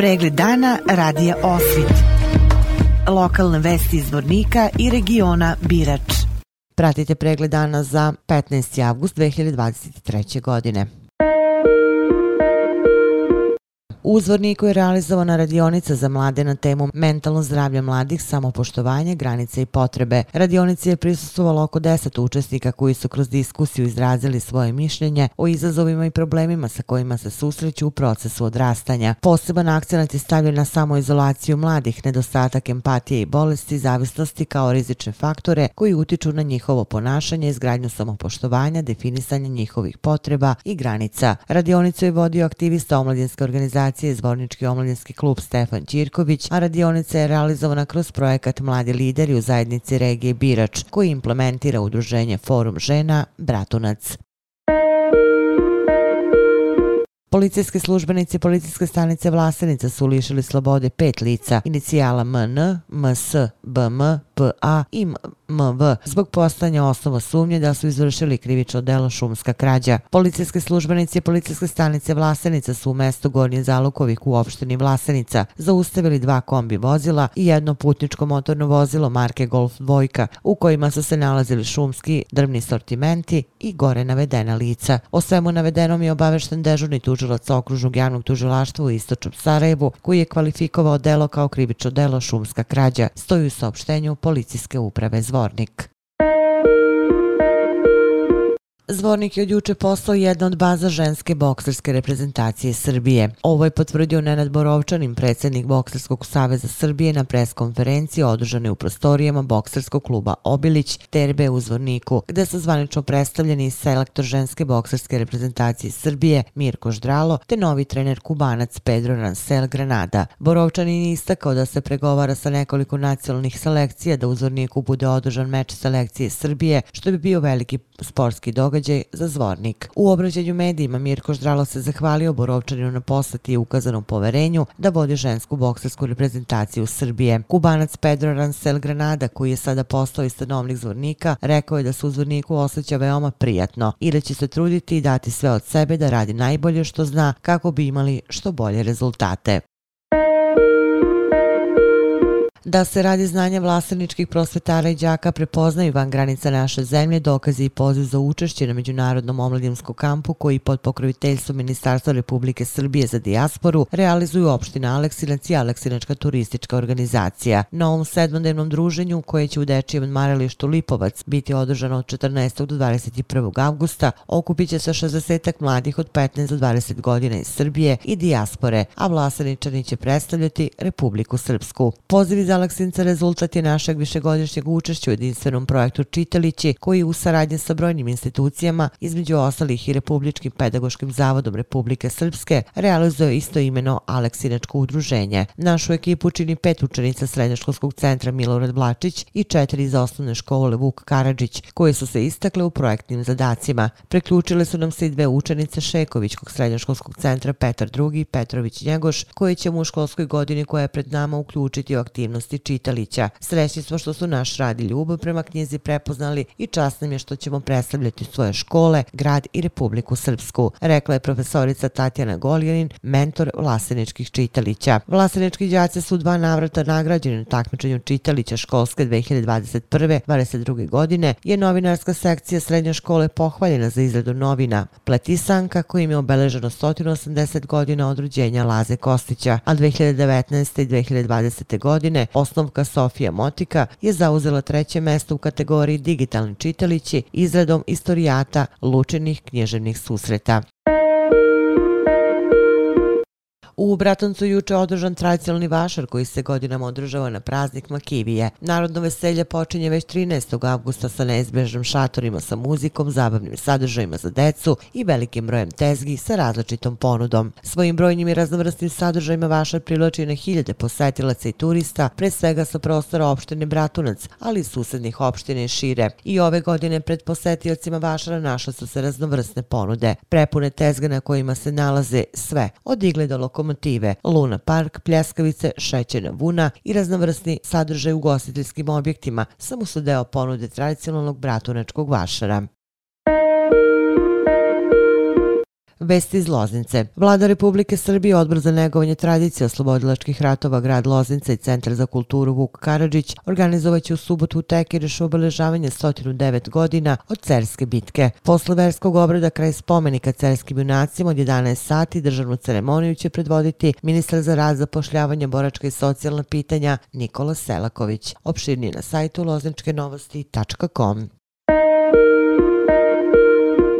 Pregled dana radija Osvit. Lokalne vesti iz Vornika i regiona Birač. Pratite pregled dana za 15. avgust 2023. godine. U Zvorniku je realizovana radionica za mlade na temu mentalno zdravlje mladih, samopoštovanje, granice i potrebe. Radionici je prisustovalo oko 10 učesnika koji su kroz diskusiju izrazili svoje mišljenje o izazovima i problemima sa kojima se susreću u procesu odrastanja. Poseban akcenat je stavljen na samoizolaciju mladih, nedostatak empatije i bolesti, zavisnosti kao rizične faktore koji utiču na njihovo ponašanje, izgradnju samopoštovanja, definisanje njihovih potreba i granica. Radionicu je vodio aktivista omladinske organizacije organizacije Zvornički omladinski klub Stefan Ćirković, a radionica je realizovana kroz projekat Mladi lideri u zajednici regije Birač, koji implementira udruženje Forum žena Bratunac. Policijski službenici policijske stanice Vlasenica su lišili slobode pet lica, inicijala MN, MS, BM, PA i MV zbog postanja osnova sumnje da su izvršili krivično delo šumska krađa. Policijske službenici policijske stanice Vlasenica su u mestu Gornje Zalukovik u opštini Vlasenica zaustavili dva kombi vozila i jedno putničko motorno vozilo marke Golf Dvojka u kojima su se nalazili šumski drvni sortimenti i gore navedena lica. O svemu navedenom je obavešten dežurni tužilac okružnog javnog tužilaštva u Istočnom Sarajevu koji je kvalifikovao delo kao krivično delo šumska krađa. Stoji u saopštenju policijske uprave Zvornik. Zvornik je od juče postao jedna od baza ženske bokserske reprezentacije Srbije. Ovo je potvrdio Nenad Borovčanin, predsjednik Bokserskog saveza Srbije na preskonferenciji održane u prostorijama bokserskog kluba Obilić Terbe u Zvorniku, gde su zvanično predstavljeni selektor ženske bokserske reprezentacije Srbije Mirko Ždralo te novi trener kubanac Pedro Rancel Granada. Borovčanin istakao da se pregovara sa nekoliko nacionalnih selekcija da u Zvorniku bude održan meč selekcije Srbije, što bi bio veliki sportski događaj događaj za zvornik. U obraćanju medijima Mirko Ždralo se zahvalio Borovčaninu na poslati i ukazanom poverenju da vodi žensku boksersku reprezentaciju Srbije. Kubanac Pedro Rancel Granada, koji je sada postao i stanovnik zvornika, rekao je da se u zvorniku osjeća veoma prijatno i da će se truditi i dati sve od sebe da radi najbolje što zna kako bi imali što bolje rezultate. Da se radi znanja vlasničkih prosvetara i đaka prepoznaju van granica naše zemlje, dokazi i poziv za učešće na Međunarodnom omladinskom kampu koji pod pokroviteljstvom Ministarstva Republike Srbije za dijasporu realizuju opština Aleksinac i Aleksinačka turistička organizacija. Na ovom sedmodnevnom druženju koje će u Dečijem odmaralištu Lipovac biti održano od 14. do 21. augusta, okupit će se 60 mladih od 15 do 20 godina iz Srbije i dijaspore, a vlasničani će predstavljati Republiku Srpsku. Pozivi iz Aleksinca rezultat je našeg višegodišnjeg učešća u jedinstvenom projektu Čitalići, koji u saradnji sa brojnim institucijama, između ostalih i Republičkim pedagoškim zavodom Republike Srpske, realizuje isto imeno Aleksinačko udruženje. Našu ekipu čini pet učenica Srednjoškolskog centra Milorad Blačić i četiri iz osnovne škole Vuk Karadžić, koje su se istakle u projektnim zadacima. Preključile su nam se i dve učenice Šekovićkog Srednjoškolskog centra Petar II. Petrović Njegoš, koje ćemo u školskoj godini koja je pred nama uključiti u aktivnost aktivnosti čitalića. Srećni smo što su naš rad i ljubav prema knjizi prepoznali i čast nam je što ćemo predstavljati svoje škole, grad i Republiku Srpsku, rekla je profesorica Tatjana Goljanin, mentor vlaseničkih čitalića. Vlasenički đaci su dva navrata nagrađeni na takmičenju čitalića školske 2021-2022. godine, je novinarska sekcija srednje škole pohvaljena za izradu novina Pletisanka kojim je obeleženo 180 godina od rođenja Laze Kostića, a 2019. i 2020. godine osnovka Sofija Motika je zauzela treće mesto u kategoriji digitalni čitalići izradom istorijata lučenih knježevnih susreta. U Bratoncu juče održan tradicionalni vašar koji se godinama održava na praznik Makivije. Narodno veselje počinje već 13. augusta sa neizbežnim šatorima sa muzikom, zabavnim sadržajima za decu i velikim brojem tezgi sa različitom ponudom. Svojim brojnim i raznovrstnim sadržajima vašar priloči na hiljade posetilaca i turista, pre svega sa prostora opštine Bratunac, ali i susednih opštine šire. I ove godine pred posetilacima vašara našle su se raznovrsne ponude, prepune tezge na kojima se nalaze sve, od igle do lokomotiva lokomotive, Luna Park, pljeskavice, šećena vuna i raznovrsni sadržaj u gostiteljskim objektima, samo su deo ponude tradicionalnog bratunačkog vašara. Vesti iz Loznice. Vlada Republike Srbije, odbor za negovanje tradicije oslobodilačkih ratova grad Loznica i Centar za kulturu Vuk Karadžić organizovaće u subotu u Tekireš obeležavanje 109 godina od Cerske bitke. Posle verskog obreda kraj spomenika Cerskim junacima od 11 sati državnu ceremoniju će predvoditi ministar za rad, zapošljavanje, boračka i socijalna pitanja Nikola Selaković. Opširnije na sajtu lozničkenovosti.com.